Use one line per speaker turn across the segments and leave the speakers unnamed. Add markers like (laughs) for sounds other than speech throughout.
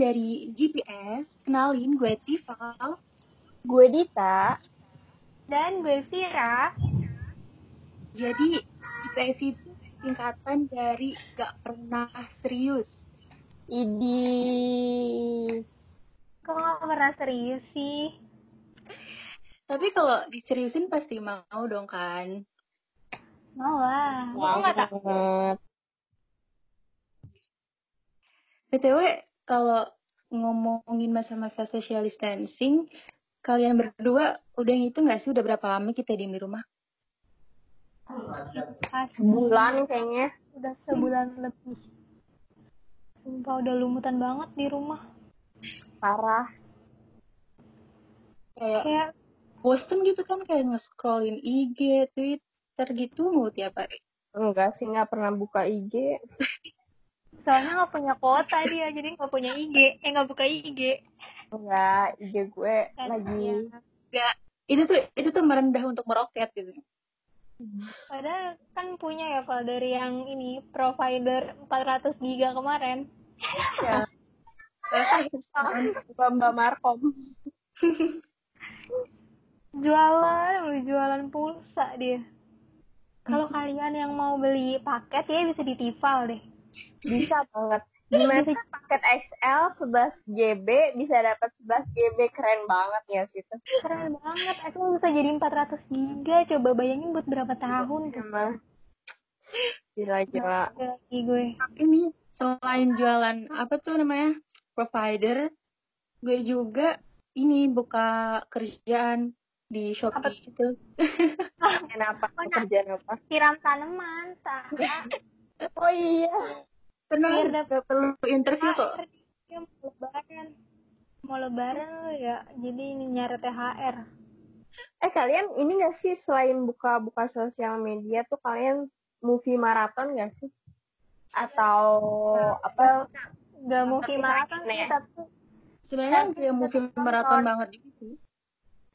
dari GPS. Kenalin, gue Tifa.
Gue Dita.
Dan gue Vira.
Jadi, GPS itu singkatan dari gak pernah serius.
Idi.
Kok gak pernah serius sih?
Tapi kalau diseriusin pasti mau dong kan?
Mau lah. Mau nggak tak?
BTW, kalau ngomongin masa-masa social distancing, kalian berdua udah ngitung gak sih udah berapa lama kita diem di rumah?
Pas
Sebulan kayaknya.
udah sebulan lebih. Sumpah udah lumutan banget di rumah.
Parah.
Kayak
Kayak
bosen gitu kan kayak nge-scrollin IG, Twitter gitu mau tiap hari.
Enggak sih, nggak pernah buka IG. (laughs)
soalnya nggak punya kuota dia, jadi nggak punya IG. Eh nggak buka IG.
Enggak, IG gue
Kan,
lagi.
iya.
Gak, itu tuh itu tuh merendah untuk meroket gitu.
Padahal kan punya ya kalau dari yang ini provider 400 giga kemarin.
Ya. Mbak Mbak Markom.
Jualan, jualan pulsa dia. Kalau kalian yang mau beli paket ya bisa di Tival deh.
Bisa banget. Gimana sih paket XL 11 GB bisa dapat 11 GB keren banget ya situ.
Keren banget, itu bisa jadi 400 giga. Coba bayangin buat berapa tahun tuh.
Gila gila.
Lagi gue.
Ini selain jualan apa tuh namanya provider, gue juga ini buka kerjaan di
Apa
Shopee itu.
Kenapa? (laughs) Pekerjaan apa?
Siram tanaman. (laughs)
Oh iya.
Dapet
gak perlu interview kok.
Mau lebaran. Mau lebaran lo ya, jadi ini nyari THR.
Eh kalian ini gak sih selain buka-buka sosial media tuh kalian movie maraton gak sih? Atau apa?
Gak mau maraton sih,
ya.
tapi
Sebenarnya kayak movie maraton banget gitu sih.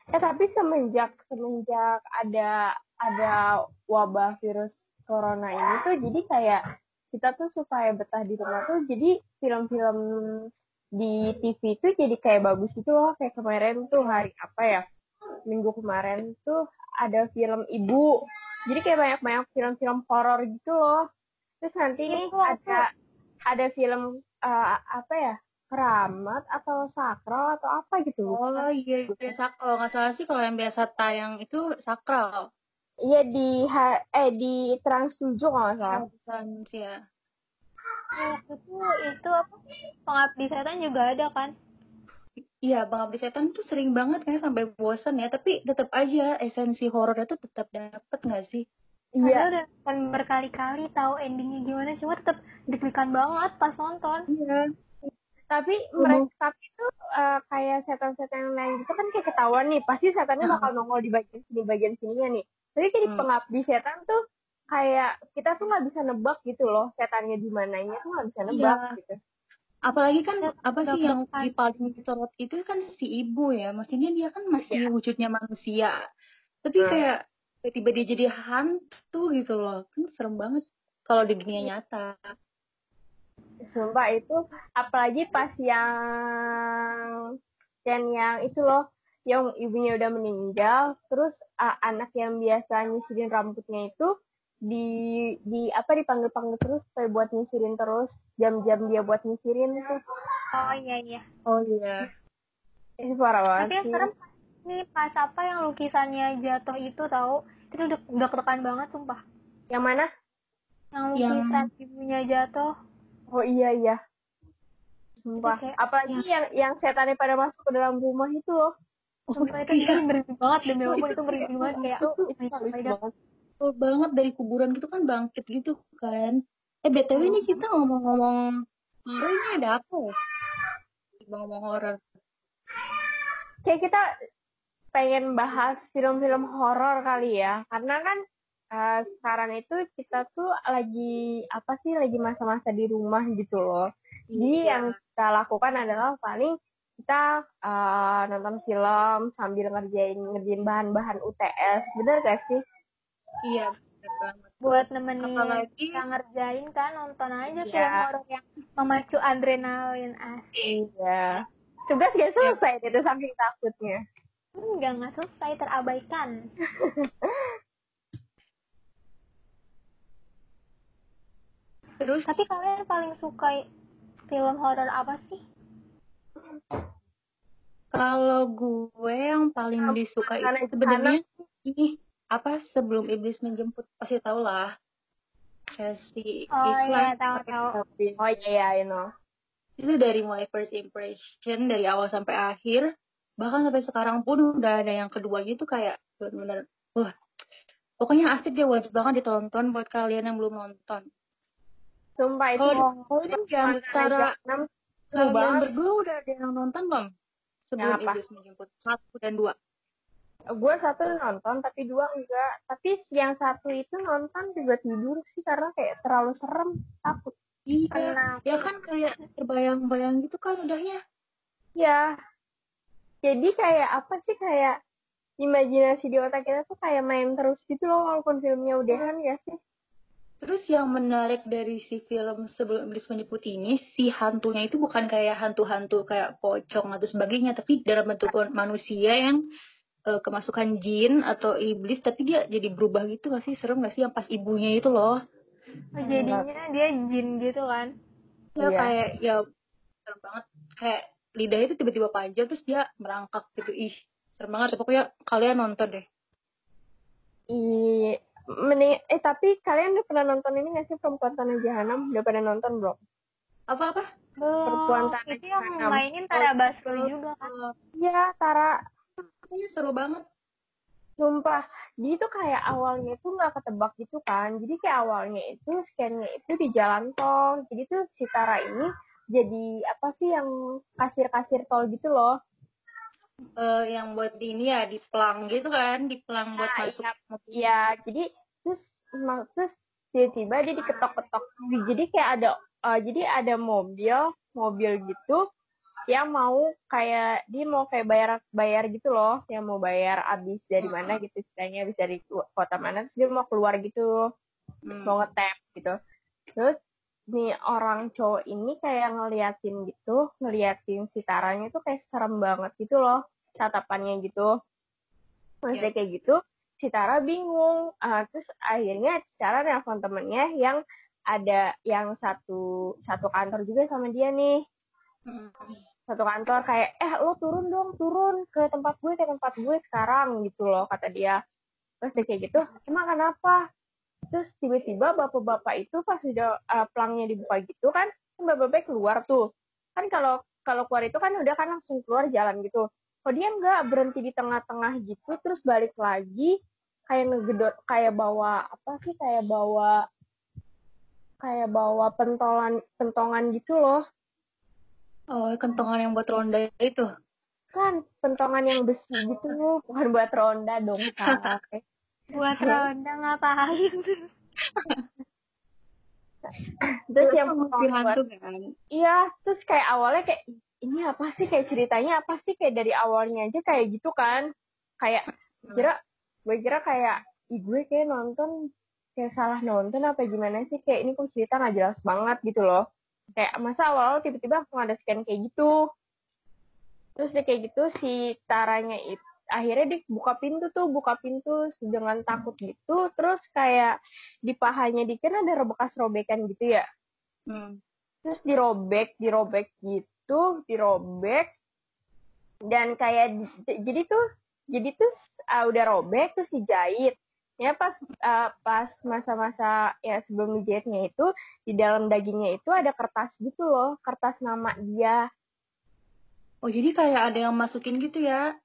Eh tapi semenjak semenjak ada ada wabah virus corona ini tuh jadi kayak kita tuh supaya betah di rumah tuh jadi film-film di TV tuh jadi kayak bagus gitu loh. Kayak kemarin tuh hari apa ya minggu kemarin tuh ada film ibu. Jadi kayak banyak-banyak film-film horor gitu loh. Terus nanti
Itu
ada ada film eh, apa ya keramat atau sakral atau apa gitu.
Oh iya, iya. Sak- kalau nggak salah sih kalau yang biasa tayang itu sakral.
Iya di ha- eh di Trans 7 kalau nggak salah.
Sih ya.
itu itu apa pengabdi setan juga ada kan
Iya, Bang Abdi Setan tuh sering banget kayak sampai bosan ya, tapi tetap aja esensi horornya tuh tetap dapet nggak sih?
Padahal
Iya.
udah kan berkali-kali tahu endingnya gimana cuma tetap deg-degan banget pas nonton
Iya.
Tapi mereka tapi itu eh, kayak setan-setan yang lain gitu kan kayak ketahuan nih, pasti setannya bakal nongol di bagian sini bagian sininya nih. Tapi kayak di
Hmm.
pengabdi setan tuh kayak kita tuh nggak bisa nebak gitu loh setannya di mananya tuh nggak bisa nebak
Iya.
gitu.
Apalagi kan apa sih yang
Deg-degan.
di paling disorot itu kan si ibu ya, maksudnya dia kan masih wujudnya manusia, tapi
Hmm.
kayak tiba-tiba dia jadi hantu gitu loh, kan serem banget kalau di dunia nyata.
Sumpah itu apalagi pas yang dan yang itu loh yang ibunya udah meninggal terus uh, anak yang biasa nyisirin rambutnya itu di di apa dipanggil panggil terus supaya buat nyisirin terus jam-jam dia buat nyisirin tuh
oh iya iya.
Oh iya.
itu parah
tapi
banget
yang
sih.
serem nih pas apa yang lukisannya jatuh itu tahu itu udah udah ketekan banget sumpah.
Yang mana?
Yang
Yang-
lukisan ibunya jatuh.
Oh iya iya. Sumpah.
Itu
apalagi yang yang setannya pada masuk ke dalam rumah itu loh
sumpah itu itu merinding banget demi Allah itu merinding banget kayak
itu
oh God.
banget
banget dari kuburan gitu kan bangkit gitu kan. Eh BTW ini kita ngomong-ngomong horor ini ada apa ya? Ngomong horor.
kayak kita pengen bahas film-film horor kali ya karena kan eh, sekarang itu kita tuh lagi apa sih lagi masa-masa di rumah gitu loh jadi
Iya.
yang kita lakukan adalah paling kita eh, nonton film sambil ngerjain ngerjain bahan-bahan UTS bener gak sih
Iya. banget.
buat nemenin
Apalagi-
kita ngerjain kan nonton aja
Iya.
film horor yang memacu adrenalin asik
Iya. Tugas gak selesai itu saking takutnya.
enggak nggak selesai terabaikan
Terus
tapi kalian paling suka film horor apa sih
kalau gue yang paling disuka
Karena
itu sebenarnya ini apa sebelum iblis menjemput pasti tau lah. Chelsea
oh iya
Islam.
tahu tahu
Oh iya, iya, you know.
itu dari mulai first impression dari awal sampai akhir. Bahkan sampai sekarang pun udah ada yang keduanya tuh kayak benar-benar wah. Pokoknya asik dia wajib banget ditonton buat kalian yang belum nonton.
Sumpah itu.
Kalau- kalau
itu
kalian
banget.
berdua udah ada yang nonton belum sebelum
apa?
iblis menjemput satu dan dua
Gue satu nonton, tapi dua enggak. Tapi yang satu itu nonton juga tidur sih karena kayak terlalu serem, takut.
iya
Kenapa?
ya kan kayak terbayang-bayang gitu kan udahnya
Ya. Jadi kayak apa sih kayak imajinasi di otak kita tuh kayak main terus gitu loh walaupun filmnya udahan ya sih.
Terus yang menarik dari si film sebelum iblis menjemput ini, si hantunya itu bukan kayak hantu-hantu kayak pocong atau sebagainya, tapi dalam bentuk manusia yang eh, kemasukan jin atau iblis, tapi dia jadi berubah gitu gak sih? Serem gak sih yang pas ibunya itu loh?
Oh, jadinya dia jin gitu kan
Ya
Iya.
kayak, ya serem banget. Kayak lidahnya itu tiba-tiba panjang, terus dia merangkak gitu. Ih, serem banget. Pokoknya kalian nonton deh.
Iya. Mending, eh tapi kalian udah pernah nonton ini gak sih Perempuan Tanah Jahanam? Udah pada nonton belum?
Apa-apa?
Perempuan Tanah
itu yang
Jahanam.
mainin Tara Basro juga kan
Iya, Tara.
Pokoknya seru banget.
Sumpah, dia tuh kayak awalnya itu nggak ketebak gitu kan. Jadi kayak awalnya itu scan-nya itu di jalan tol. Jadi tuh si Tara ini jadi apa sih yang kasir-kasir tol gitu loh.
Eh, yang buat di ini ya, di pelang gitu kan, di pelang buat
Nah,
masuk
iya.
mobil.
Iya, jadi terus terus tiba-tiba dia diketok-ketok. Jadi kayak ada eh, jadi ada mobil, mobil gitu yang mau kayak dia mau kayak bayar bayar gitu loh, yang mau bayar abis dari mana gitu istilahnya habis dari kota mana terus dia mau keluar gitu,
Hmm.
mau ngetap gitu. Terus nih orang cowok ini kayak ngeliatin gitu, ngeliatin si Taranya tuh kayak serem banget gitu loh, tatapannya gitu. Maksudnya kayak gitu, si Tara bingung. Ah, terus akhirnya si Tara nelfon temennya yang ada yang satu satu kantor juga sama dia nih.
Hmm.
Satu kantor kayak, eh lo turun dong, turun ke tempat gue, ke tempat gue sekarang gitu loh, kata dia. Terus dia kayak gitu, emang kenapa? Terus tiba-tiba bapak-bapak itu pas udah uh, pelangnya dibuka gitu kan, kan bapak-bapak keluar tuh. Kan kalau kalau keluar itu kan udah kan langsung keluar jalan gitu. Kok dia nggak berhenti di tengah-tengah gitu, terus balik lagi kayak ngegedot, kayak bawa apa sih, kayak bawa kayak bawa pentolan pentongan gitu loh.
Oh, kentongan yang buat ronda itu.
Kan pentongan yang besi gitu loh, bukan buat ronda dong, salah. (laughs)
buat ronda ngapain
Terus yang
hantu kan.
Iya, terus kayak awalnya kayak ini apa sih kayak ceritanya apa sih kayak dari awalnya aja kayak gitu kan. Kayak kira gue kira kayak Ih, gue kayak nonton kayak salah nonton apa gimana sih kayak ini kok cerita nggak jelas banget gitu loh. Kayak masa awal tiba-tiba langsung ada scan kayak gitu. Terus dia kayak gitu si Taranya itu akhirnya dia buka pintu tuh, buka pintu dengan takut gitu, terus kayak di pahanya dia kan ada bekas robekan gitu ya
Hmm.
terus dirobek dirobek gitu dirobek dan kayak di- jadi tuh jadi tuh ah, udah robek terus dijahit ya pas ah, pas masa-masa ya sebelum dijahitnya itu di dalam dagingnya itu ada kertas gitu loh kertas nama dia
Oh, jadi kayak ada yang masukin gitu ya?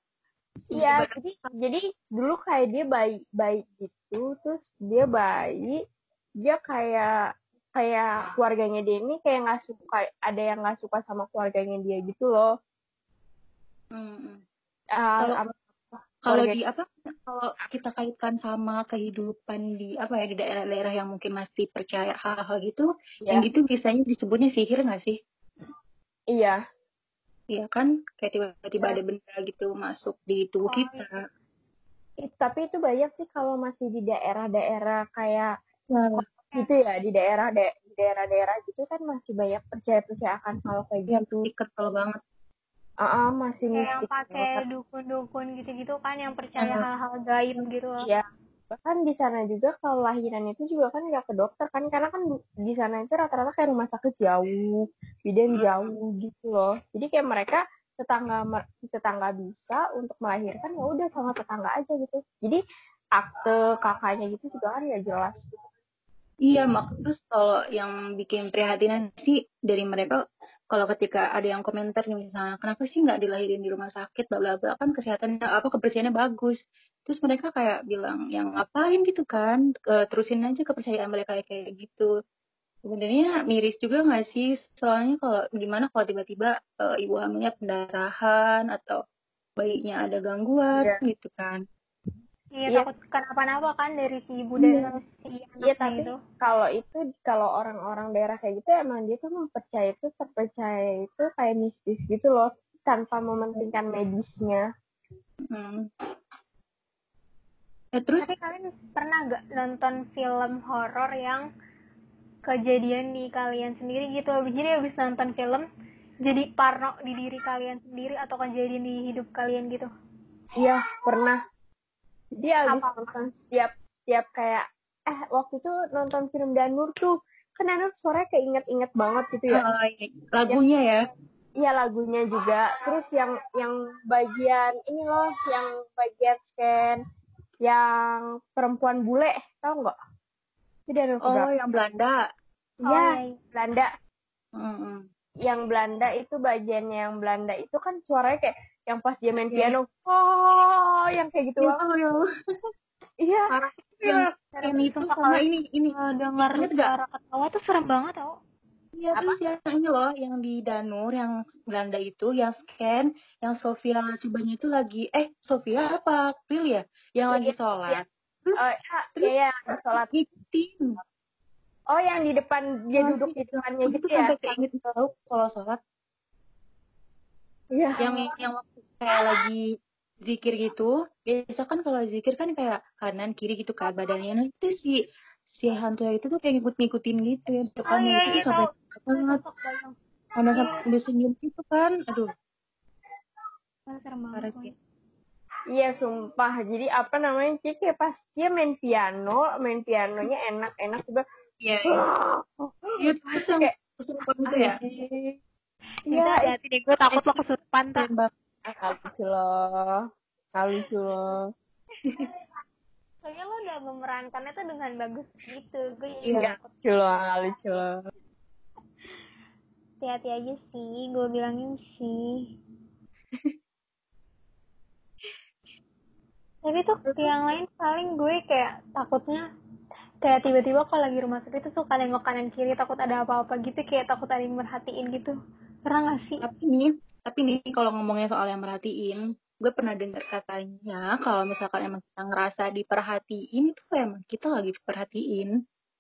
Iya jadi jadi dulu kayak dia bayi bayi gitu terus dia bayi dia kayak kayak keluarganya dia ini kayak nggak suka ada yang nggak suka sama keluarganya dia gitu loh
Hmm.
Ah,
Kalau- di apa? Kalau kita kaitkan sama kehidupan di apa ya di daerah-daerah yang mungkin masih percaya hal-hal gitu,
Iya.
yang gitu biasanya disebutnya sihir nggak sih?
iya
Iya kan? Kayak tiba-tiba
Iya.
ada benda gitu masuk di tubuh
Oh,
kita.
It- tapi itu banyak sih kalau masih di daerah-daerah kayak
Nah,
gitu ya di daerah da- di daerah-daerah gitu kan masih banyak percaya-percaya akan hal kayak
ya
gitu.
tiket kalau banget.
Ah, ah, masih
kayak yang pakai dukun-dukun gitu-gitu kan yang percaya
Hmm.
hal-hal gaib gitu
Iya. Bahkan di sana juga kalau lahiran itu juga kan nggak ke dokter kan karena kan di sana itu rata-rata kayak rumah sakit jauh, bidan
Hmm.
jauh gitu loh. Jadi kayak mereka tetangga tetangga bisa untuk melahirkan ya udah sama tetangga aja gitu. Jadi akte kakaknya gitu juga kan nggak jelas.
Iya, mak terus kalau yang bikin prihatinan sih dari mereka kalau ketika ada yang komentar nih misalnya kenapa sih nggak dilahirin di rumah sakit? Bla bla bla. Kan kesehatan apa kebersihannya bagus. Terus mereka kayak bilang yang ngapain gitu kan? Terusin aja kepercayaan mereka kayak gitu. Sebenarnya miris juga nggak sih? Soalnya kalau gimana kalau tiba-tiba eh, ibu hamilnya pendarahan atau bayinya ada gangguan
Iya.
gitu kan
iya
Iya.
takut kenapa-napa kan dari si ibu
Iya.
dan si
Iya
anaknya
tapi
itu
kalau itu kalau orang-orang daerah kayak gitu emang dia tuh mempercaya itu terpercaya itu kayak mistis gitu loh tanpa mementingkan medisnya.
Hmm. Eh, terus
tapi kalian pernah gak nonton film horor yang kejadian di kalian sendiri gitu jadi habis nonton film jadi parno di diri kalian sendiri atau kejadian di hidup kalian gitu
Iya pernah. Dia
Apa?
nonton setiap setiap kayak eh waktu itu nonton film Danur tuh kan Danur suaranya keinget-inget banget gitu ya.
ini, lagunya ya
Iya lagunya juga. Terus yang yang bagian ini loh yang bagian scan yang perempuan bule tahu nggak? Itu Danur
oh
keberapa?
yang Belanda
Oh,
Iya,
iya.
Belanda.
Mm-mm.
Yang Belanda itu bagiannya yang Belanda itu kan suaranya kayak yang pas dia main
Iya.
piano, oh, yang kayak gitu
Ya, ya.
Iya. Iya.
yang, yang itu sama ini ini
Eh, dengar suara ketawa tuh serem banget tau
Iya terus yang ini loh yang di Danur yang Belanda itu yang scan yang Sofia cobanya itu lagi eh Sofia apa April ya yang lagi
Iya,
sholat terus
Oh, iya, iya, iya, di sholat.
ngikutin
Oh, yang di depan dia duduk di depannya gitu
tuh
ya.
sampai keinget tahu kalau sholat
Iya.
yang yang kayak lagi zikir gitu biasa kan kalau zikir kan kayak kanan kiri gitu kan badannya. Nah itu si si hantu itu tuh kayak ngikut-ngikutin gitu ya
oh
depannya
iya
itu
iya
sampai banget. Karena sampai senyum gitu kan aduh.
Ah,
parah sih.
Iya, sumpah. Jadi apa namanya? Jadi kayak pas dia main piano, main pianonya enak-enak juga.
iya iya. Terus yang
Kayak,
kesurupan gitu ya?
Itu
Iya,
hati-hati deh gue takut lo kesurupan tak
halus loh. Halus loh.
soalnya lo udah memerankannya tuh dengan bagus gitu gue
Iya.
Culo, halus culo.
hati-hati aja sih gue bilangin sih tapi tuh yang lain paling gue kayak takutnya kayak tiba-tiba kalau lagi rumah sakit tuh suka nengok kanan kiri takut ada apa-apa gitu kayak takut ada yang merhatiin gitu pernah gak sih
tapi nih tapi nih kalau ngomongnya soal yang merhatiin gue pernah dengar katanya kalau misalkan emang kita ngerasa diperhatiin itu emang kita lagi diperhatiin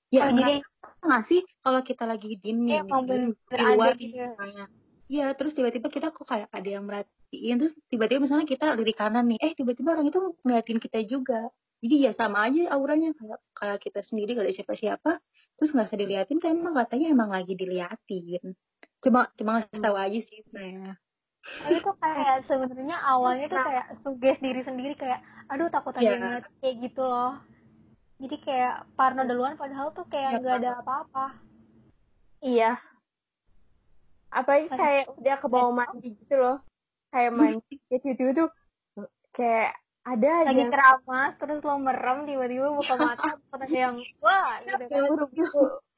ya
oh jadi
ngerasa nggak sih kalau kita lagi diem nih
Iya, emang
di, luar
gitu ya.
misalnya Iya, terus tiba-tiba kita kok kayak ada yang merhatiin, terus tiba-tiba misalnya kita lirik kanan nih, eh tiba-tiba orang itu ngeliatin kita juga. Jadi ya sama aja auranya kayak kayak kita sendiri gak ada siapa-siapa, terus nggak usah diliatin, kan emang katanya emang lagi diliatin. Cuma cuma ngasih tahu aja sih sebenarnya.
Tapi tuh kayak sebenarnya awalnya tuh kayak suges diri sendiri kayak aduh takut ada
Iya.
yang ngeliat kayak gitu loh jadi kayak parno duluan padahal tuh kayak
Iya,
nggak ada apa-apa
Iya. Apalagi kayak udah ke bawah mandi gitu loh. Kayak mandi. Ya tiba-tiba tuh kayak ada aja
lagi
yang
keramas terus lo merem tiba-tiba buka (laughs) mata ada yang wah gitu kan.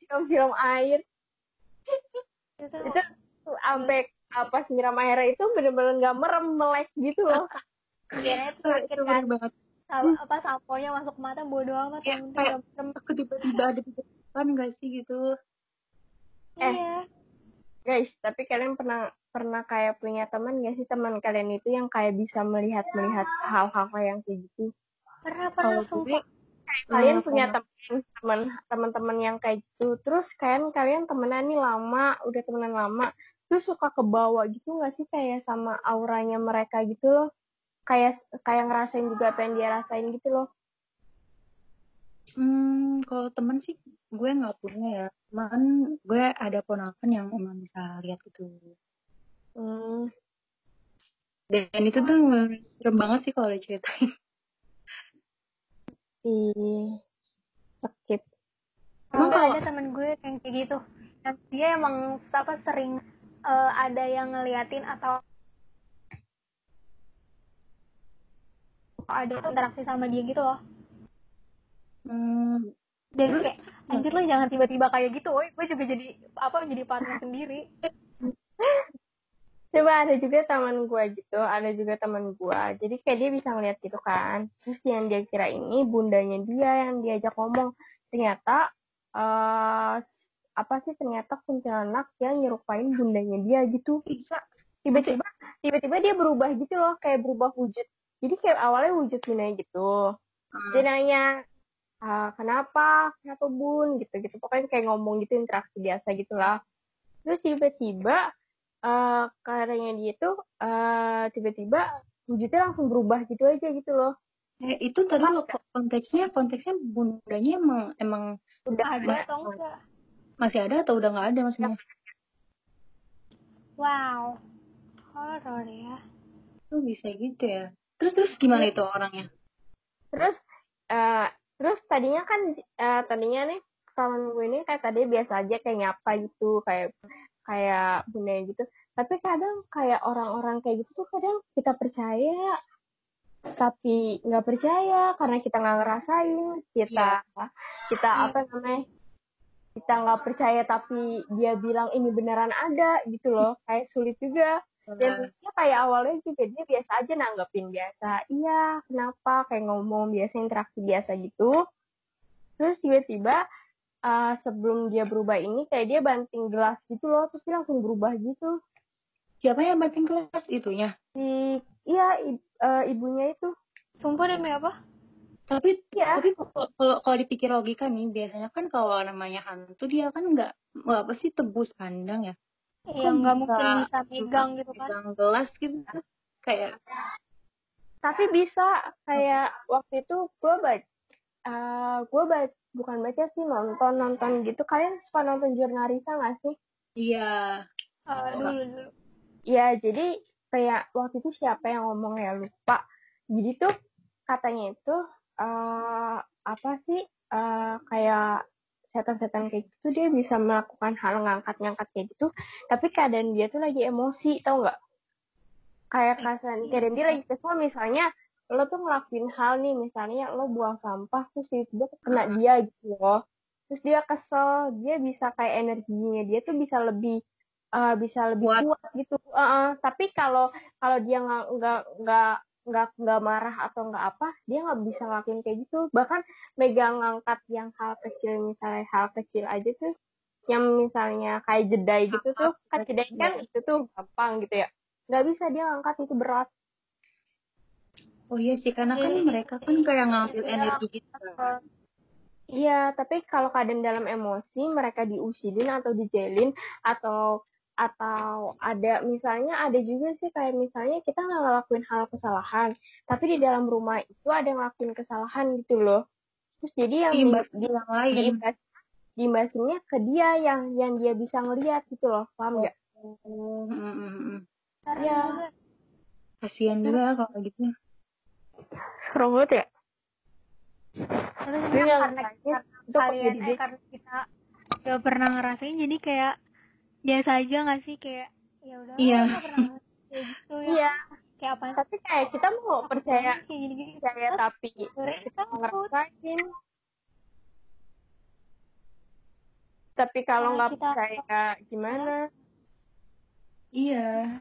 Film-film air.
itu
tuh sampai apa nyiram airnya itu bener-bener nggak merem melek gitu loh.
kira (laughs)
Itu,
terakhir kan
banget.
Apa masuk mata bodo amat
Ya, kayak aku tiba-tiba ada di depan gak sih gitu.
Eh.
iya
Guys, tapi kalian pernah pernah kayak punya teman gak sih teman kalian itu yang kayak bisa melihat melihat hal-hal yang kayak gitu?
pernah pernah sumpah
kalian punya teman teman teman-teman yang kayak gitu terus kan kalian temenan nih lama udah temenan lama terus suka ke bawah gitu nggak sih kayak sama auranya mereka gitu loh kayak kayak ngerasain juga apa yang dia rasain gitu loh
Hmm, kalau temen sih gue nggak punya ya. Cuman gue ada ponakan yang emang bisa lihat gitu.
hmm.
Dan itu tuh serem banget sih kalau diceritain. (laughs)
Ih, skip
Emang
Emang kalau-
ada temen gue yang kayak gitu. Dan dia emang apa sering eh, ada yang ngeliatin atau ada interaksi sama dia gitu loh.
Hmm,
Dan kayak anjir lo jangan tiba-tiba kayak gitu, woy. Gue juga jadi apa jadi partner sendiri. (laughs)
Coba ada juga teman gue gitu, ada juga teman gue. Jadi kayak dia bisa ngeliat gitu kan. Terus yang dia kira ini bundanya dia yang diajak ngomong. Ternyata eh apa sih ternyata kuntilanak yang nyerupain bundanya dia gitu.
bisa.
Tiba-tiba tiba-tiba dia berubah gitu loh, kayak berubah wujud. Jadi kayak awalnya wujud gitu. Dia
Hmm.
nanya "Ah, kenapa kenapa bun gitu gitu pokoknya kayak ngomong gitu interaksi biasa gitulah terus tiba-tiba karyanya dia tuh eh tiba-tiba wujudnya langsung berubah gitu aja gitu loh
Eh, itu tadi konteksnya konteksnya bundanya emang emang
udah
Ada
ada
atau enggak?
Masih ada atau udah nggak ada maksudnya?
Wow. Horor ya.
Tuh bisa gitu ya. Terus terus gimana itu orangnya?
terus eh terus tadinya kan eh, tadinya nih kawan gue ini kayak tadi biasa aja kayak nyapa gitu kayak kayak bunda gitu tapi kadang kayak orang-orang kayak gitu tuh kadang kita percaya tapi nggak percaya karena kita nggak ngerasain kita kita apa namanya kita nggak percaya tapi dia bilang ini beneran ada gitu loh. Kayak sulit juga. Dan dia kayak awalnya juga dia biasa aja nanggepin biasa. Iya kenapa? Kayak ngomong biasa interaksi biasa gitu. Terus tiba-tiba uh, sebelum dia berubah ini kayak dia banting gelas gitu loh. Terus dia langsung berubah gitu.
Siapa yang banting kelas itunya?
si iya i- uh, ibunya itu.
Sumpah demi apa?
Tapi
Iya.
tapi kalau kalau dipikir logika nih biasanya kan kalau namanya hantu dia kan nggak apa sih tebus pandang ya.
Iya nggak mungkin bisa megang gitu kan?
Megang gelas gitu kayak
tapi bisa kayak waktu itu gue baca uh, gue baca bukan baca sih nonton nonton gitu kalian suka nonton jurnalisa nggak sih
iya
Eh, dulu dulu.
Ya, jadi kayak waktu itu siapa yang ngomong ya lupa. Jadi tuh katanya itu eh apa sih eh kayak setan-setan kayak gitu dia bisa melakukan hal ngangkat-ngangkat kayak gitu, tapi keadaan dia tuh lagi emosi, tau nggak? Kayak keadaan keadaan dia lagi kesel misalnya lo tuh ngelakuin hal nih misalnya lo buang sampah terus tiba-tiba kena dia gitu loh terus dia kesel dia bisa kayak energinya dia tuh bisa lebih eh, bisa lebih
Kuat.
kuat, gitu Heeh, tapi kalau kalau dia nggak nggak nggak nggak nggak marah atau nggak apa dia nggak bisa ngelakuin kayak gitu bahkan megang ngangkat yang hal kecil misalnya hal kecil aja tuh yang misalnya kayak jedai gitu tuh kan jedai kan itu tuh gampang gitu ya nggak bisa dia ngangkat itu berat
oh iya sih karena kan
Iya.
mereka kan kayak ngambil
Iya.
energi gitu kan.
Iya, tapi kalau keadaan dalam emosi mereka diusilin atau dijelin atau atau ada misalnya ada juga sih kayak misalnya kita nggak ngelakuin hal kesalahan, tapi di dalam rumah itu ada yang ngelakuin kesalahan gitu loh. Terus jadi yang di,
Imbas
di,
yang lain
diimbas diimbasinnya ke dia yang yang dia bisa ngelihat gitu loh, paham nggak?
oh, mm, mm, mm.
Serem
Iya.
banget.
kasihan juga kalau gitu
Serem banget ya?
Tapi
nggak
karena, kalian eh, karena kita gak pernah ngerasain jadi kayak biasa aja gak sih? Kayak ya udah
Iya.
gitu ya.
Iya,
kayak apa?
Tapi kayak kita mau percaya
kayak gini gini
percaya tapi kita ngerasain. Tapi kalau
Nah,
nggak
kita-
percaya gimana?
iya.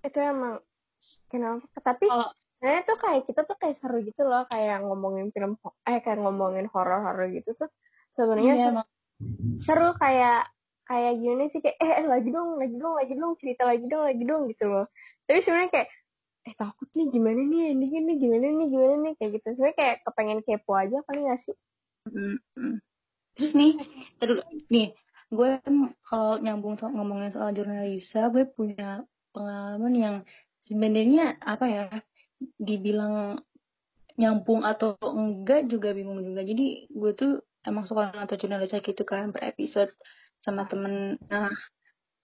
Itu emang kenapa? Tapi
kalau
sebenarnya tuh kayak kita tuh kayak seru gitu loh, kayak ngomongin film eh kayak ngomongin horor-horor gitu tuh. Sebenarnya
iya
seru, kayak kayak gimana sih kayak eh, eh, lagi dong, lagi dong, lagi dong, cerita lagi dong, lagi dong gitu loh. Tapi sebenarnya kayak eh takut nih gimana nih endingnya nih gimana nih gimana nih kayak gitu sebenarnya kayak kepengen kepo aja kali nggak sih
Mm, mm. Terus nih, terus nih, gue kan kalau nyambung so ngomongin soal jurnalisa, gue punya pengalaman yang sebenarnya apa ya dibilang nyambung atau enggak juga bingung juga jadi gue tuh emang suka nonton jurnalisa gitu kan per episode sama temen. Nah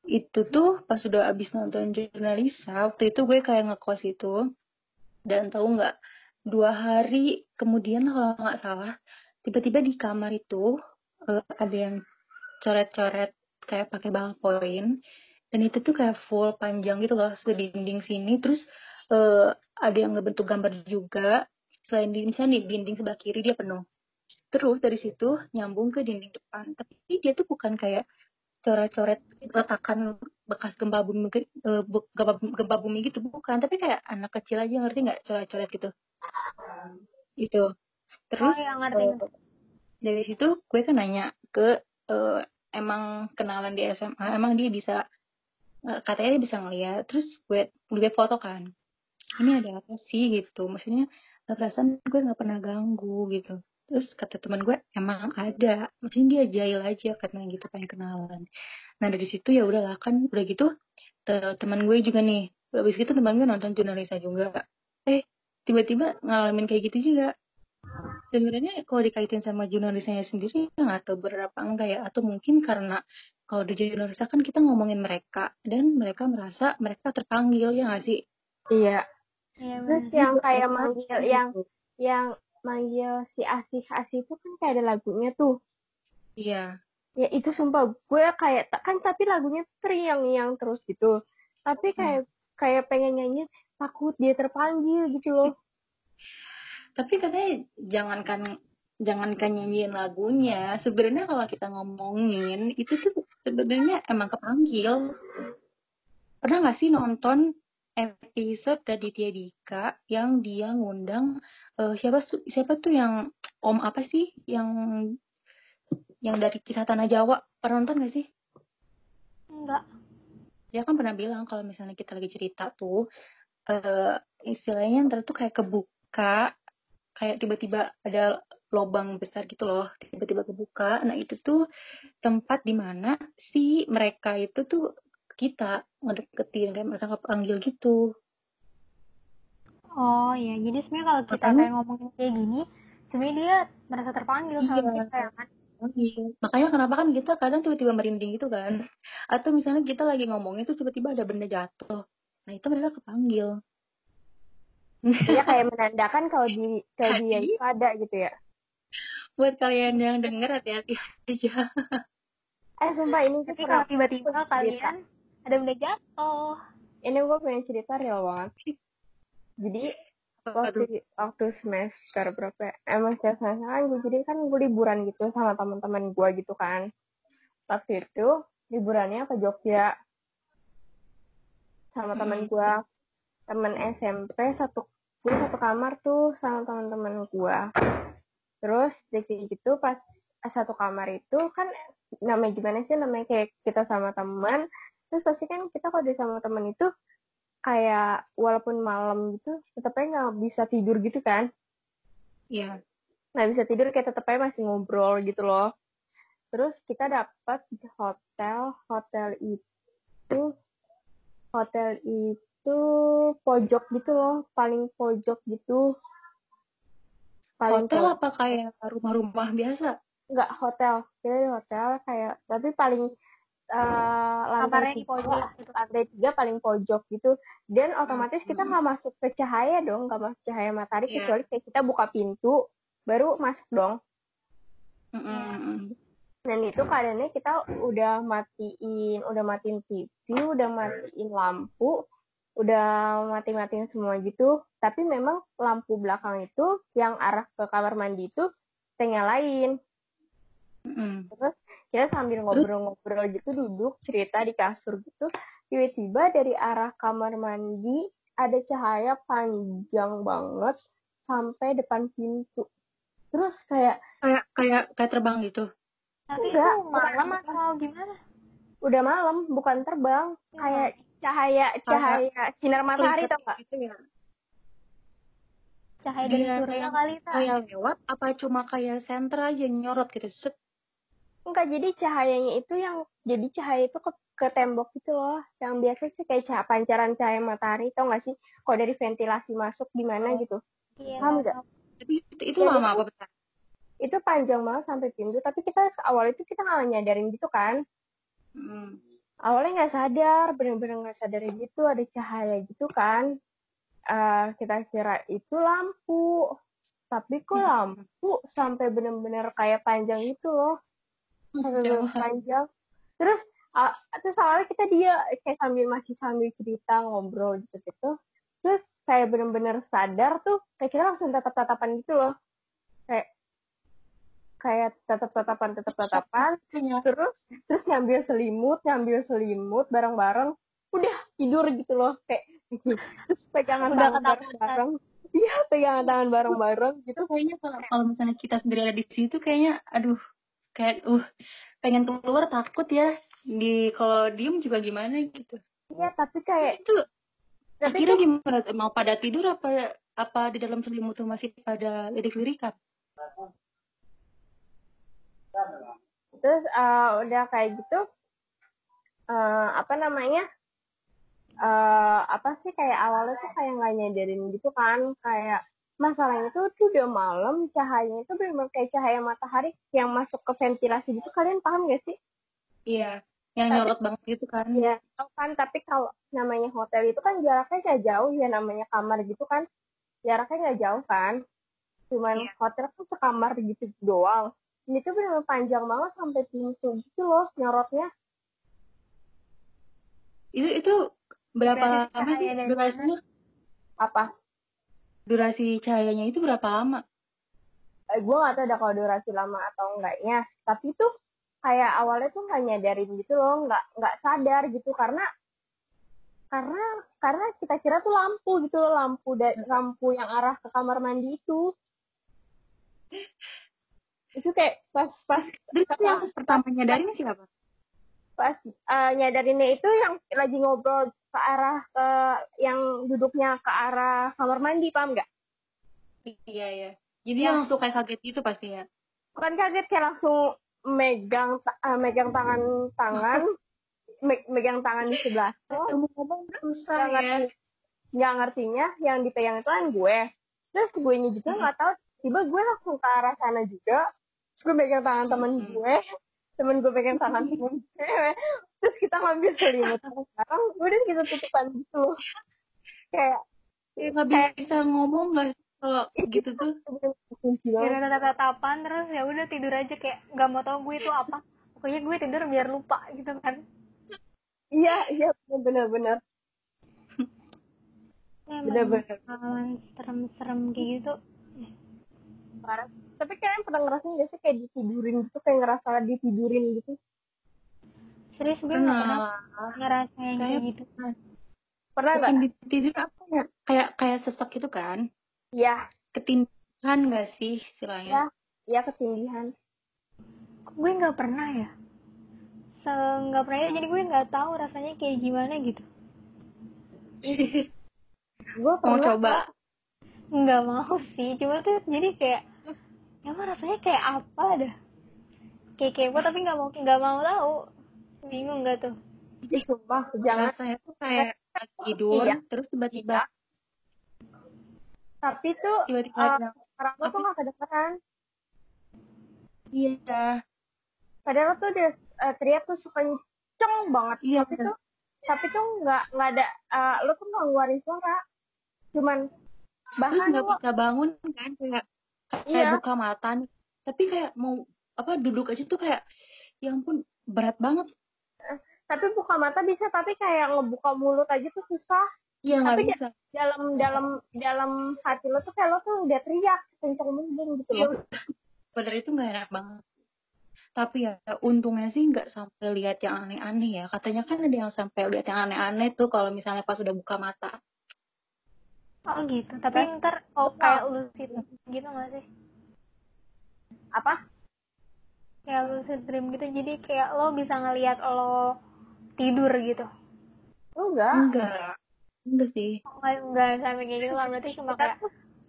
itu tuh pas sudah abis nonton jurnalisa waktu itu gue kayak ngekos itu dan tahu nggak dua hari kemudian kalau nggak salah tiba-tiba di kamar itu uh, ada yang coret-coret kayak pakai ballpoint. Dan itu tuh kayak full panjang gitu loh ke dinding sini. Terus uh, ada yang ngebentuk gambar juga. Selain di misalnya di dinding sebelah kiri dia penuh terus dari situ nyambung ke dinding depan. Tapi dia tuh bukan kayak coret-coret retakan bekas gempa bumi uh, gempa, gempa bumi gitu bukan. Tapi kayak anak kecil aja ngerti nggak coret-coret gitu? Itu terus
oh, ya, ngerti. Uh,
dari situ gue kan nanya ke uh, emang kenalan di SMA emang dia bisa uh, katanya dia bisa ngeliat. Terus gue gue foto kan. Ini ada apa sih gitu? Maksudnya perasaan gue nggak pernah ganggu gitu terus kata teman gue emang ada. Maksudnya dia jahil aja karena gitu pengen kenalan. Nah dari situ ya udahlah kan udah gitu teman gue juga nih. Habis gitu teman gue nonton jurnalisa juga. Eh tiba-tiba ngalamin kayak gitu juga. Sebenarnya kalau dikaitin sama jurnalisnya sendiri nggak tahu berapa enggak ya. Atau mungkin karena kalau di jurnalisa kan kita ngomongin mereka dan mereka merasa mereka terpanggil ya nggak sih?
Iya. Ya, Terus yang kayak manggil yang yang manggil si Asih Asih itu kan kayak ada lagunya tuh.
Iya.
Ya itu sumpah gue kayak kan tapi lagunya teriang yang terus gitu. Tapi hmm. kayak hmm. kayak pengen nyanyi takut dia terpanggil gitu loh.
tapi katanya jangankan jangankan nyanyiin lagunya sebenarnya kalau kita ngomongin itu tuh sebenarnya emang kepanggil pernah nggak sih nonton episode Raditya Dika yang dia ngundang uh, siapa siapa tuh yang om apa sih yang yang dari kisah tanah Jawa pernah nonton gak sih?
Enggak.
Dia kan pernah bilang kalau misalnya kita lagi cerita tuh uh, istilahnya ntar tuh kayak kebuka kayak tiba-tiba ada lobang besar gitu loh tiba-tiba kebuka nah itu tuh tempat di mana si mereka itu tuh kita ngedeketin kayak masa panggil gitu
oh ya jadi sebenarnya kalau kita Makanya, kayak ngomongin kayak gini sebenarnya dia merasa terpanggil iya. sama kita ya kan
iya. Makanya kenapa kan kita kadang tiba-tiba merinding gitu kan. Atau misalnya kita lagi ngomongin itu tiba-tiba ada benda jatuh. Nah itu mereka kepanggil.
Iya kayak (laughs) menandakan kalau di kalau dia itu ada gitu ya.
Buat kalian yang denger hati-hati aja.
Eh sumpah ini
Tapi kalau tiba-tiba kalian ada benda jatuh.
Ini gue pengen cerita real banget. Jadi waktu waktu semester berapa ya? emang setiap semester kan gue jadi kan gue liburan gitu sama teman-teman gue gitu kan. Waktu itu liburannya ke Jogja. Sama teman hmm. gue temen SMP satu gue satu kamar tuh sama teman-teman gue terus jadi gitu pas satu kamar itu kan namanya gimana sih? Namanya kayak kita sama teman terus pasti kan kita kalau di sama temen itu kayak walaupun malam gitu tetap aja nggak bisa tidur gitu kan?
Iya.
Yeah. nggak bisa tidur kayak tetap aja masih ngobrol gitu loh. Terus kita dapat di hotel hotel itu hotel itu pojok gitu loh paling pojok gitu.
Paling hotel pojok. apa kayak rumah-rumah biasa?
Enggak hotel. Kita di hotel kayak tapi paling uh, lantai tiga, pojok, gitu. lantai tiga paling pojok gitu dan otomatis kita nggak masuk ke cahaya dong nggak masuk cahaya matahari yeah. kecuali kayak kita buka pintu baru masuk dong
mm -hmm.
dan itu keadaannya kita udah matiin udah matiin TV udah matiin lampu udah mati-matiin semua gitu tapi memang lampu belakang itu yang arah ke kamar mandi itu lain
Mm.
Terus ya sambil ngobrol-ngobrol gitu duduk cerita di kasur gitu. Tiba-tiba dari arah kamar mandi ada cahaya panjang banget sampai depan pintu. Terus kayak
kayak kayak kayak terbang gitu.
Tapi Enggak, malam atau gimana?
Udah malam, bukan terbang. Ya. Kayak cahaya cahaya sinar matahari tau gak? Gitu ya.
Cahaya dari surya kali tak?
Kayak lewat apa cuma kayak senter aja nyorot gitu set
enggak jadi cahayanya itu yang jadi cahaya itu ke ke tembok gitu loh. Yang biasa sih kayak cahaya pancaran cahaya matahari tau gak sih? Kalau dari ventilasi masuk gimana gitu.
Iya.
paham
Tapi itu, itu
Jadi
lama apa bentar?
itu panjang banget sampai pintu tapi kita awal itu kita nggak nyadarin gitu kan.
Hmm.
awalnya nggak sadar bener-bener nggak sadar gitu ada cahaya gitu kan. Eh kita kira itu lampu. Tapi kok lampu sampai bener-bener kayak panjang itu loh sampai bener
Jauh.
panjang terus ah, terus awalnya kita dia kayak sambil masih sambil cerita ngobrol gitu gitu terus kayak bener-bener sadar tuh kayak kita langsung tatap-tatapan gitu loh. Kayak kayak tatap-tatapan tatap-tatapan terus terus ngambil selimut ngambil selimut bareng-bareng udah tidur gitu loh kayak terus pegangan
Udah
tangan bareng-bareng. Iya pegangan tangan bareng-bareng gitu.
Itu kayaknya kalau, kalau misalnya kita sendiri ada di situ kayaknya aduh kayak uh pengen keluar takut ya di kalau diem juga gimana gitu.
Iya tapi kayak
itu
tapi
akhirnya
tuh
gimana mau pada tidur apa apa di dalam selimut tuh masih pada lirik-lirikan
terus eh, udah kayak gitu eh, apa namanya eh apa sih kayak awalnya tuh kayak nggak nyadarin gitu kan kayak masalahnya tuh tuh udah malam cahayanya itu benar kayak cahaya matahari yang masuk ke ventilasi gitu kalian paham gak sih
iya yang
Tapi-
nyorot banget gitu kan
Iya, kan. Tapi kalau namanya hotel itu kan jaraknya kayak jauh ya namanya kamar gitu kan. Jaraknya nggak jauh kan. Cuman
Iya.
hotel kan sekamar gitu doang. Ini tuh bener panjang banget sampai pintu gitu loh nyorotnya.
itu itu berapa lama sih durasinya
Apa?
Durasi cahayanya itu berapa lama
Eh, gue gak tau ada kalau durasi lama atau enggaknya. Tapi tuh kayak awalnya tuh nggak nyadarin gitu loh. Nggak nggak sadar gitu. Karena karena karena kita kira tuh lampu gitu loh lampu da- lampu yang arah ke kamar mandi itu itu kayak pas pas
terus itu yang pertama nyadarin siapa
pas eh, nyadarinnya itu yang lagi ngobrol ke arah ke yang duduknya ke arah kamar mandi paham nggak?
Iya iya. Jadi
Ya.
yang langsung kayak kaget gitu pasti ya?
Bukan kaget kayak langsung megang eh, megang tangan tangan (laughs) me- megang tangan di sebelah.
Ngomong susah
nggak
ya
ngerti ngertinya yang dipegang itu kan gue. Terus gue nya juga nggak tahu tiba gue langsung ke arah sana juga. Terus gue pegang tangan temen
Hmm.
gue temen gue pegang tangan temen gue terus kita ngambil selimut sekarang udah kita tutupan gitu kayak
Ya, nggak bisa ngomong nggak kalau gitu tuh?
Kayak udah tatapan terus ya udah tidur aja kayak nggak mau tahu gue itu apa. Pokoknya gue tidur biar lupa gitu kan.
Iya iya bener
ya, pengalaman serem-serem kayak gitu.
Parah. Tapi kalian pernah ngerasain gak sih kayak ditidurin gitu kayak ngerasa ditidurin gitu
serius gue nggak pernah. ngerasain kayak
Kayak-
gitu
pernah nggak?
tidur apa ya? Kayak kayak sesak gitu kan?
Iya.
Ketindihan nggak sih istilahnya?
Iya. Iya ketindihan.
Kok gue nggak pernah ya. Se nggak pernah ya. Jadi gue nggak tahu rasanya kayak gimana gitu. (laughs)
Gue
mau coba?
Nggak mau sih. Cuma tuh jadi kayak emang rasanya kayak apa dah? Kayak kepo tapi nggak mau nggak mau tahu bingung nggak tuh?
Ih, sumpah jangan.
Rasanya tuh kayak tidur
Iya.
terus tiba-tiba
tapi tuh
tiba-tiba
orang lo tuh
Apa?
gak kedengeran.
Iya.
Padahal tuh dia eh, teriak tuh kenceng banget.
Iya,
tapi
bener.
tuh tapi tuh nggak nggak ada eh, lo tuh nggak ngeluarin suara. Cuman
terus
bahkan
nggak
lo
bisa bangun kan kayak kayak
Iya.
buka mata nih. Tapi kayak mau apa duduk aja tuh kayak ya ampun berat banget
tapi buka mata bisa tapi kayak ngebuka mulut aja tuh susah.
Iya nggak bisa.
dalam dalam dalam hati lo tuh kayak lo tuh udah teriak kenceng mungkin gitu
Iya,
loh.
Bener itu nggak enak banget. Tapi ya untungnya sih nggak sampai lihat yang aneh-aneh ya. Katanya kan ada yang sampai lihat yang aneh-aneh tuh kalau misalnya pas udah buka mata.
Oh gitu. Tapi ntar oh kayak lucid gitu nggak sih?
Apa
kayak lucid dream gitu. Jadi kayak lo bisa ngelihat lo tidur gitu.
Enggak?
Enggak. Enggak sih.
Oh, nggak nggak sampai kayak gitu. Kan berarti cuma kayak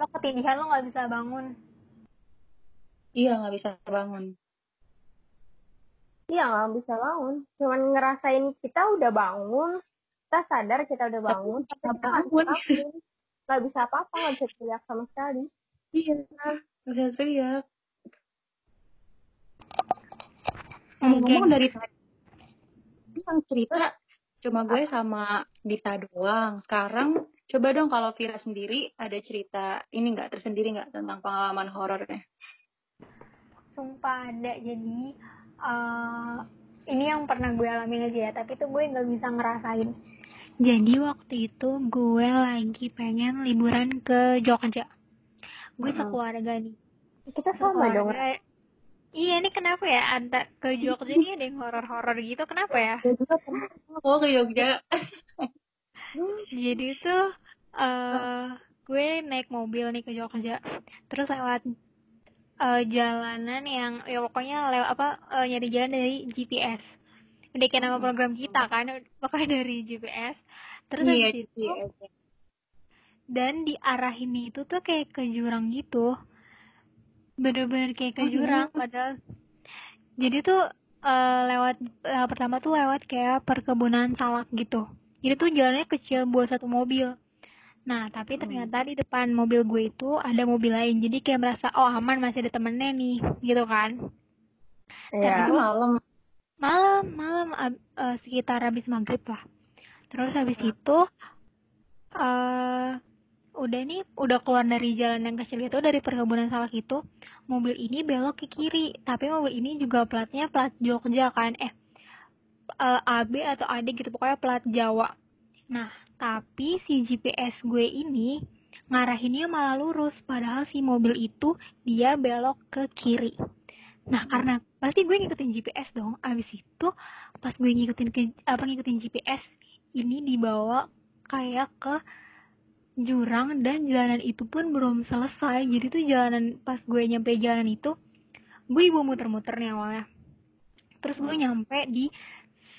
lo ketindihan lo nggak bisa bangun.
Iya nggak bisa bangun.
Iya nggak bisa bangun. Cuman ngerasain kita udah bangun. Kita sadar kita udah bangun.
Tapi
kita
bangun.
nggak bisa apa-apa nggak bisa teriak sama sekali.
Iya nggak bisa teriak
Mungkin.
ngomong dari tadi. Yang cerita cuma gue sama Dita doang. Sekarang coba dong kalau Vira sendiri ada cerita ini nggak? Tersendiri nggak tentang pengalaman horornya?
Sumpah ada. Jadi eh, ini yang pernah gue alamin aja ya. Tapi tuh gue nggak bisa ngerasain. Jadi waktu itu gue lagi pengen liburan ke Jogja. Gue
Hmm.
sekeluarga nih.
Kita sama dong
iya ini kenapa ya? Ada ke Jogja nih ada yang horor-horor gitu kenapa ya?
Pernah
oh ke Jogja. (laughs)
Jadi tuh eh gue naik mobil nih ke Jogja. Terus lewat eh, jalanan yang ya pokoknya lewat apa eh, nyari jalan dari GPS udah kayak nama program kita kan pokoknya dari GPS terus
iya
habis itu
GPS
dan diarahin itu tuh kayak ke jurang gitu bener-bener kayak ke
Oh,
jurang padahal. Jadi tuh eh, lewat eh, pertama tuh lewat kayak perkebunan salak gitu. Jadi tuh jalannya kecil buat satu mobil. Nah tapi ternyata di depan mobil gue itu ada mobil lain. Jadi kayak merasa oh aman masih ada temennya nih gitu kan.
Iya.
itu malam.
Malam malam ab- eh, sekitar habis maghrib lah. Terus habis itu eh udah nih udah keluar dari jalan yang kecil itu dari perkebunan salak itu mobil ini belok ke kiri. Tapi mobil ini juga platnya plat Jogja kan eh eh, AB atau AD gitu pokoknya plat Jawa. Nah tapi si GPS gue ini ngarahinnya malah lurus padahal si mobil itu dia belok ke kiri. Nah, karena pasti gue ngikutin GPS dong. Abis itu pas gue ngikutin ke apa ngikutin GPS ini dibawa kayak ke jurang dan jalanan itu pun belum selesai. Jadi tuh jalanan pas gue nyampe jalan itu gue ibu muter-muter nih awalnya. Terus gue nyampe di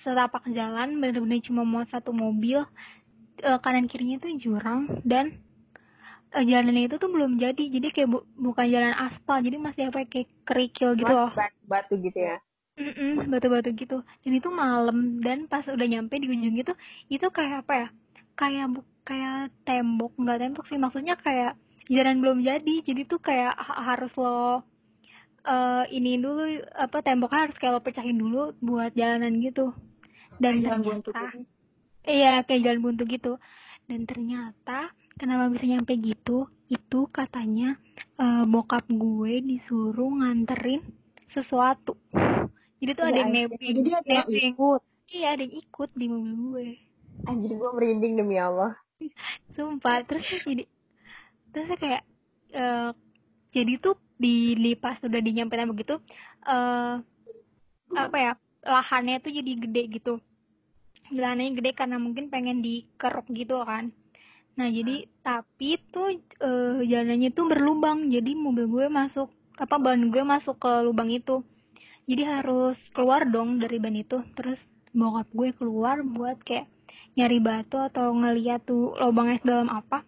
setapak jalan bener-bener cuma mau satu mobil eh, kanan kirinya tuh jurang dan eh, jalannya itu tuh belum jadi. Jadi kayak bu- bukan jalan aspal jadi masih apa kayak kerikil gitu loh.
batu gitu ya?
Mm-mm, batu-batu gitu. Dan itu malam dan pas udah nyampe di ujung itu itu kayak apa ya? Kayak bu kayak tembok. Nggak tembok sih maksudnya kayak jalan belum jadi. Jadi tuh kayak ha- harus lo eh ini dulu apa temboknya harus kayak lo pecahin dulu buat jalanan gitu. Dan
Jalan
ternyata
gitu.
iya kayak jalan buntu gitu. Dan ternyata kenapa bisa nyampe gitu? Itu katanya eh, bokap gue disuruh nganterin sesuatu. Jadi tuh
Iya,
ada yang nebeng
jadi ada yang ikut.
Iya ada yang ikut di mobil gue.
Anjir gue merinding demi Allah
sumpah terus jadi terus kayak eh, jadi tuh di, di pas udah dinyampein begitu eh apa ya lahannya tuh jadi gede gitu. Jalannya gede karena mungkin pengen dikeruk gitu kan. Nah jadi tapi tuh eh, jalannya tuh berlubang jadi mobil gue masuk apa ban gue masuk ke lubang itu. Jadi harus keluar dong dari ban itu. Terus bokap gue keluar buat kayak nyari batu atau ngeliat tuh lubangnya dalam apa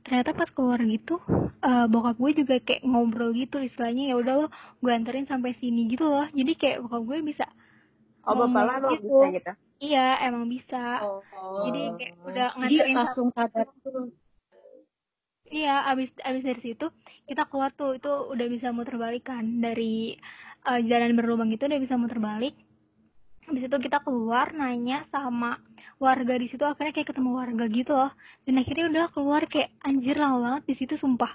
ternyata pas keluar gitu eh, bokap gue juga kayak ngobrol gitu istilahnya ya udah lo gue anterin sampai sini gitu loh. Jadi kayak bokap gue bisa
oh bapak
ngomong
lah
gitu.
bisa gitu?
Iya emang bisa.
Oh,
jadi kayak udah nganterin
langsung sadar tuh
Iya, abis abis dari situ kita keluar tuh itu udah bisa muter balik kan dari eh, jalan berlubang itu udah bisa muter balik. Habis itu kita keluar nanya sama warga di situ akhirnya kayak ketemu warga gitu loh. Dan akhirnya udah keluar kayak anjir lama banget di situ sumpah.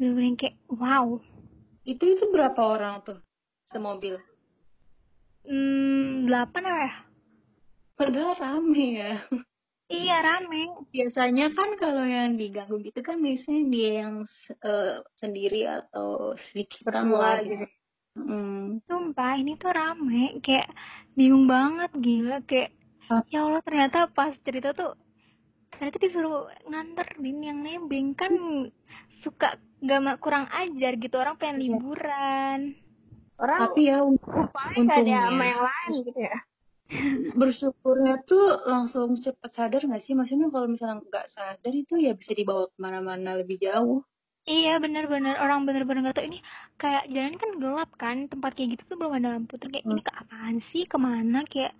Bener-bener kayak wow.
itu itu berapa orang tuh semobil
Hmm, delapan apa ya?
padahal rame ya
Iya rame.
biasanya kan kalau yang diganggu gitu kan biasanya dia yang eh, sendiri atau sedikit lah
gitu.
gitu. Hmm.
Sumpah ini tuh rame kayak bingung banget gila kayak. Ya Allah ternyata pas cerita tuh ternyata disuruh nganterin yang nebeng kan suka gak kurang ajar gitu orang pengen
Iya.
liburan.
Orang
Tapi ya un-
paling gak ada
untungnya.
sama yang lain gitu ya. (laughs)
Bersyukurnya tuh langsung cepet sadar nggak sih? Maksudnya kalau misalnya nggak sadar itu ya bisa dibawa ke mana-mana lebih jauh.
iya bener-bener orang bener-bener nggak tahu. Ini kayak jalan kan gelap kan? Tempat kayak gitu tuh belum ada lampu. Terus kayak ini ke apaan sih? Ke mana? Kayak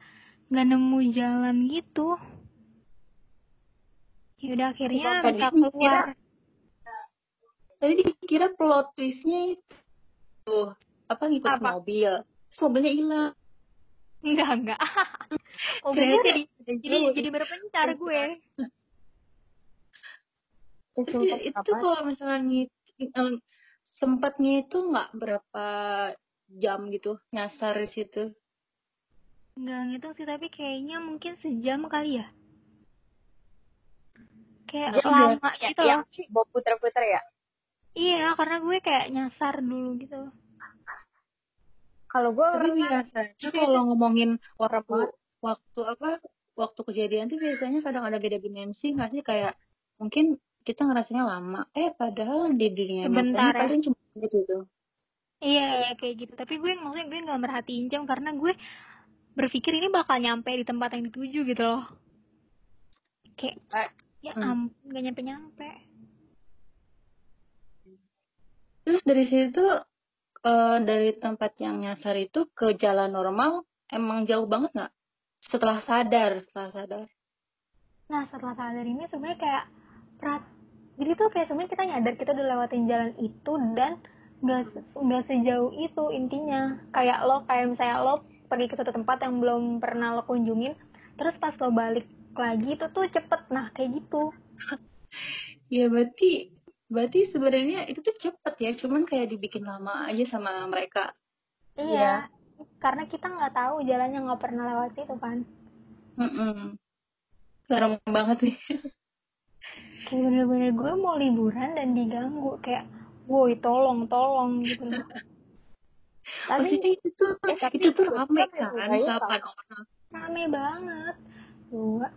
nggak nemu jalan gitu ya udah akhirnya
dikira-
keluar
Tadi dikira plot twistnya itu apa ngikut
Apa?
mobil. (laughs) (laughs) Terus mobilnya hilang.
enggak enggak mobilnya jadi jadi jadi berpencar gue
itu
apa?
kalau misalnya ngit, eh, sempatnya itu nggak berapa jam gitu nyasar di situ.
Enggak ngitung sih, tapi kayaknya mungkin sejam kali ya. Kayak
Iya,
lama
Ya,
gitu
yang
loh.
bawa puter-puter ya.
Iya, karena gue kayak nyasar dulu gitu.
Kalau gue
Tapi biasanya kalau ngomongin waktu
banget.
waktu apa waktu kejadian tuh biasanya kadang ada beda dimensi nggak sih kayak mungkin kita ngerasanya lama eh padahal di dunia
Sebentar
nyatanya
ya.
paling cuma gitu
Iya, iya kayak gitu. Tapi gue maksudnya gue nggak merhatiin jam karena gue berpikir ini bakal nyampe di tempat yang dituju gitu loh. Kayak
Eh,
ya
hmm.
ampun nggak nyampe-nyampe.
terus dari situ eh, dari tempat yang nyasar itu ke jalan normal emang jauh banget nggak setelah sadar setelah sadar
Nah, setelah sadar ini sebenarnya kayak perat jadi tuh kayak sebenarnya kita nyadar kita udah lewatin jalan itu dan nggak nggak sejauh itu intinya kayak lo kayak misalnya lo pergi ke satu tempat yang belum pernah lo kunjungin terus pas lo balik lagi itu tuh cepet. Nah kayak gitu. (laughs)
Ya berarti berarti sebenarnya itu tuh cepet ya cuman kayak dibikin lama aja sama mereka.
Iya karena kita nggak tahu jalannya nggak pernah lewat situ kan.
Mm-mm. serem banget nih
kayak bener-bener gue mau liburan dan diganggu kayak woi tolong tolong gitu (laughs)
Tapi
Maksudnya itu tuh
eh, tapi
itu tuh
itu
rame
kan
delapan orang
rame banget dua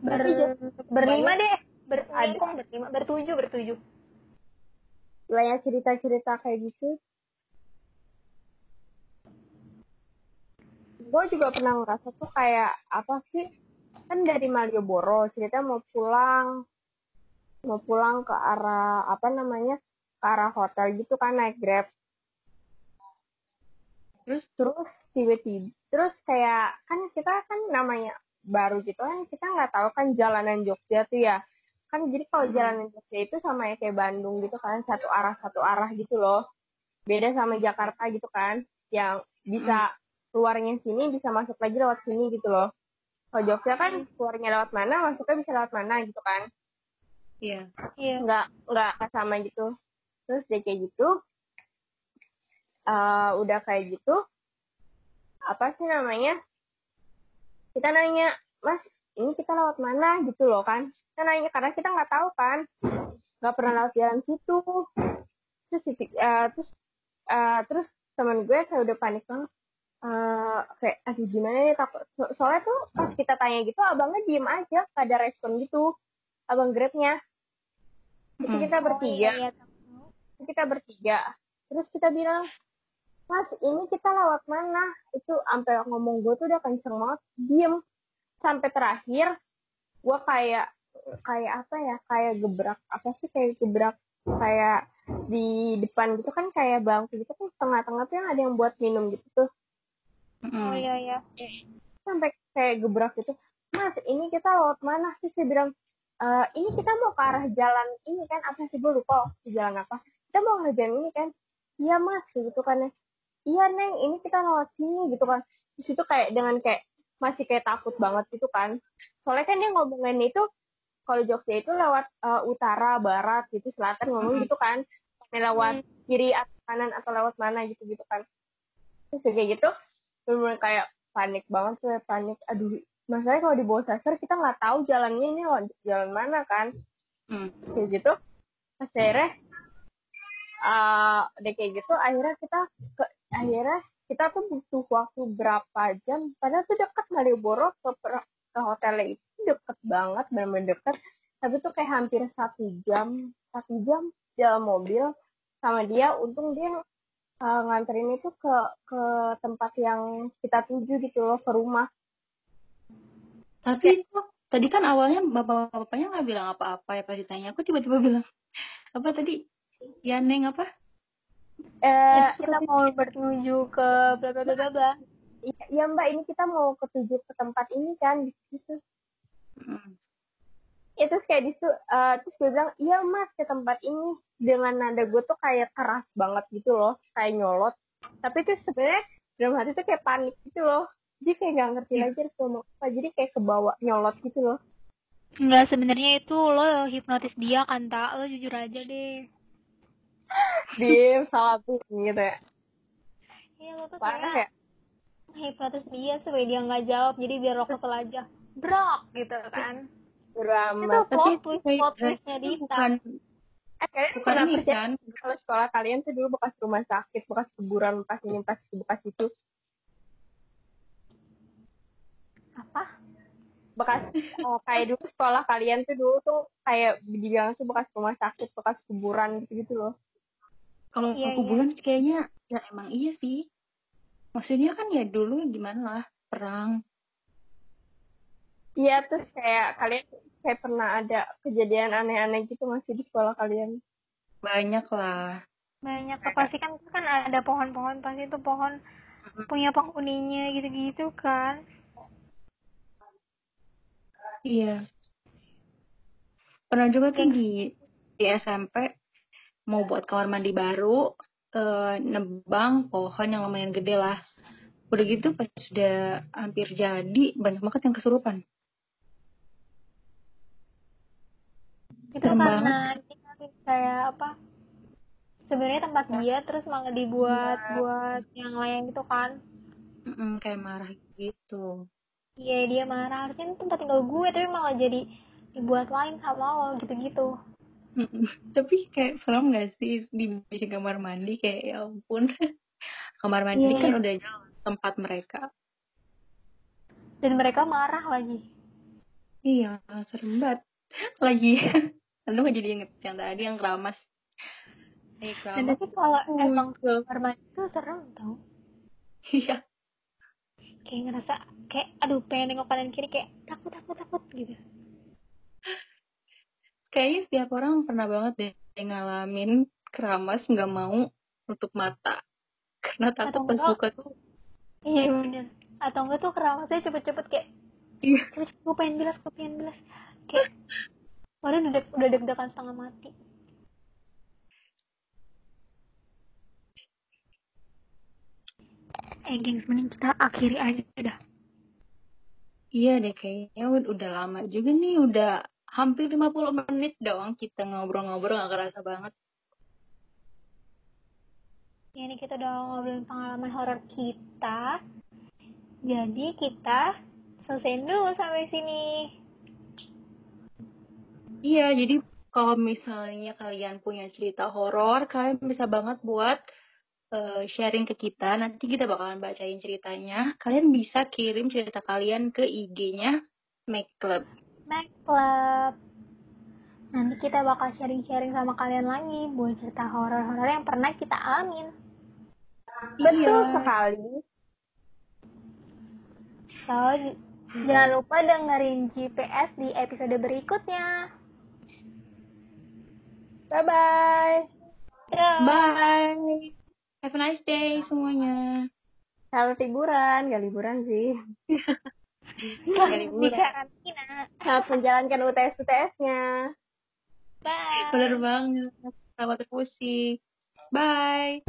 ber berlima deh ber
ada-
kok berlima bertujuh bertujuh
banyak cerita-cerita kayak gitu. Gue juga pernah ngerasa tuh kayak apa sih? Kan dari Malioboro cerita mau pulang, mau pulang ke arah apa namanya? ke arah hotel gitu kan naik grab.
Terus
Terus tiba-tiba, terus kayak kan kita kan namanya baru gitu kan kita nggak tahu kan jalanan Jogja tuh ya. Kan jadi kalau jalanan Jogja itu sama ya kayak Bandung gitu kan satu arah satu arah gitu loh. Beda sama Jakarta gitu kan yang bisa keluarnya sini bisa masuk lagi lewat sini gitu loh. Kalau Jogja kan keluarnya lewat mana, masuknya bisa lewat mana gitu kan.
iya
iya
Nggak nggak sama gitu. Terus dia kayak gitu. Eh udah kayak gitu. Apa sih namanya? Kita nanya, Mas, ini kita lewat mana gitu loh kan? Kita nanya karena kita nggak tahu kan, nggak pernah lewat jalan situ. Terus eh, terus eh, terus teman gue kayak udah panik banget. Eh, kayak aduh gimana nih takut So- soalnya tuh pas kita tanya gitu abangnya diem aja gak ada respon gitu abang grabnya itu
Hmm.
kita bertiga
oh, iya, iya.
Kita bertiga terus kita bilang mas ini kita lewat mana? Itu sampai ngomong gue tuh udah kenceng banget. Diem. Sampai terakhir gue kayak kayak apa ya? Kayak gebrak. Apa sih kayak gebrak? Kayak di depan gitu kan kayak bangku gitu kan tengah-tengah tuh yang ada yang buat minum gitu tuh.
Oh iya iya.
Sampai kayak gebrak gitu. Mas ini kita lewat mana? Sih saya bilang "Eh, ini kita mau ke arah jalan ini kan. Apa sih? Gue lupa di jalan apa. Kita mau ke jalan ini kan. Iya mas gitu kan ya iya neng ini kita lewat sini gitu kan. Di situ kayak dengan kayak masih kayak takut banget gitu kan. Soalnya kan dia ngomongin itu kalau Jogja itu lewat eh, utara barat gitu selatan ngomong gitu kan. Lewat kiri atau kanan atau lewat mana gitu gitu kan. Terus kayak gitu bener kayak panik banget tuh panik. Aduh masalahnya kalau di bawah sasar kita nggak tahu jalannya ini lewat jalan mana kan.
Hmm.
kayak gitu pas akhirnya uh, udah kayak gitu akhirnya kita ke akhirnya kita tuh butuh waktu berapa jam? Padahal tuh dekat Malioboro ke ke hotelnya itu deket banget benar-benar deket. Tapi tuh kayak hampir satu jam satu jam dalam mobil. Sama dia untung dia uh, nganterin itu ke ke tempat yang kita tuju gitu loh ke rumah.
Tapi itu tadi kan awalnya bapak-bapaknya nggak bilang apa-apa ya pas ditanya. Aku tiba-tiba bilang apa tadi? Ya neng apa
eh kita mau bertuju ke bla bla bla bla
iya, iya mbak. Ini kita mau ketujuh ke tempat ini kan di situ. Hmm. itu kayak di uh, terus gue bilang iya mas ke tempat ini. Dengan nada gue tuh kayak keras banget gitu loh kayak nyolot. Tapi tuh sebenarnya dalam hati tuh kayak panik gitu loh. Jadi kayak gak ngerti yeah. lagi harus ngomong apa. Jadi kayak kebawa nyolot gitu loh.
Enggak sebenarnya itu lo hipnotis dia kan tak lo jujur aja deh
Dim salah tuh gitu ya.
Iya lo tuh Parah kayak ya? hipnotis dia supaya dia nggak jawab jadi biar lo kesel aja. Brok gitu kan.
Drama.
Itu plot twist plot twistnya Dita. bukan
eh kalian bukan ini kan? kalau sekolah kalian tuh dulu bekas rumah sakit bekas kuburan bekas ini bekas bekas itu.
Apa?
Bekas oh, kayak dulu sekolah kalian tuh dulu tuh kayak dibilang tuh bekas rumah sakit bekas kuburan gitu gitu loh
kalau iya, kuburan iya. kayaknya ya emang iya sih. Maksudnya kan ya dulu gimana lah perang.
Iya terus kayak kalian kayak pernah ada kejadian aneh-aneh gitu masih di sekolah kalian?
Banyak lah.
Banyak pasti kan kan ada pohon-pohon pasti itu pohon punya penghuninya gitu-gitu kan.
Iya. Pernah juga tuh di di SMP mau buat kamar mandi baru eh, nebang pohon yang lumayan gede lah. Udah gitu pas sudah hampir jadi banyak banget yang kesurupan.
Itu Serem karena banget. kayak apa sebenarnya tempat dia terus malah dibuat ya. buat yang lain gitu kan.
Mm -mm, kayak marah gitu.
Iya dia marah. Harusnya tempat tinggal gue tapi malah jadi dibuat lain sama lo gitu-gitu
tapi kayak serem gak sih di kamar mandi kayak ya ampun (laughs) kamar mandi yeah. kan udah jauh tempat mereka
dan mereka marah lagi
iya serem banget (laughs) lagi (laughs) Lu jadi inget yang tadi yang keramas.
Eh, Dan itu kalau emang kamar mandi itu serem tau.
Iya.
Kayak ngerasa kayak aduh pengen nengok kanan kiri kayak takut takut takut gitu.
Kayaknya setiap orang pernah banget deh ngalamin keramas nggak mau nutup mata (laughs) karena takut pas buka tuh.
Iya bener. Atau enggak tuh keramasnya cepet-cepet kayak
Iya. (laughs)
Cepet-cepet gue pengen bilas, gue pengen bilas. Kayak Padahal udah, udah deg-degan setengah mati. Eh, gengs, mending kita akhiri aja dah.
Iya deh, kayaknya udah lama juga nih, udah hampir 50 menit doang kita ngobrol-ngobrol gak kerasa banget.
Ya, ini kita udah ngobrolin pengalaman horor kita. Jadi kita selesai dulu sampai sini.
Iya, jadi kalau misalnya kalian punya cerita horor, kalian bisa banget buat uh, sharing ke kita. Nanti kita bakalan bacain ceritanya. Kalian bisa kirim cerita kalian ke IG-nya Make Club.
Make Club. Nanti kita bakal sharing-sharing sama kalian lagi buat cerita horor-horor yang pernah kita alamin.
Betul iya. sekali.
So, jangan lupa dengerin GPS di episode berikutnya.
Bye-bye.
Bye. Have a nice day semuanya.
Selamat liburan, gak liburan sih. (laughs)
gak liburan.
Selamat menjalankan UTS-UTS-nya.
Bye.
Bener banget. Selamat musik. Bye.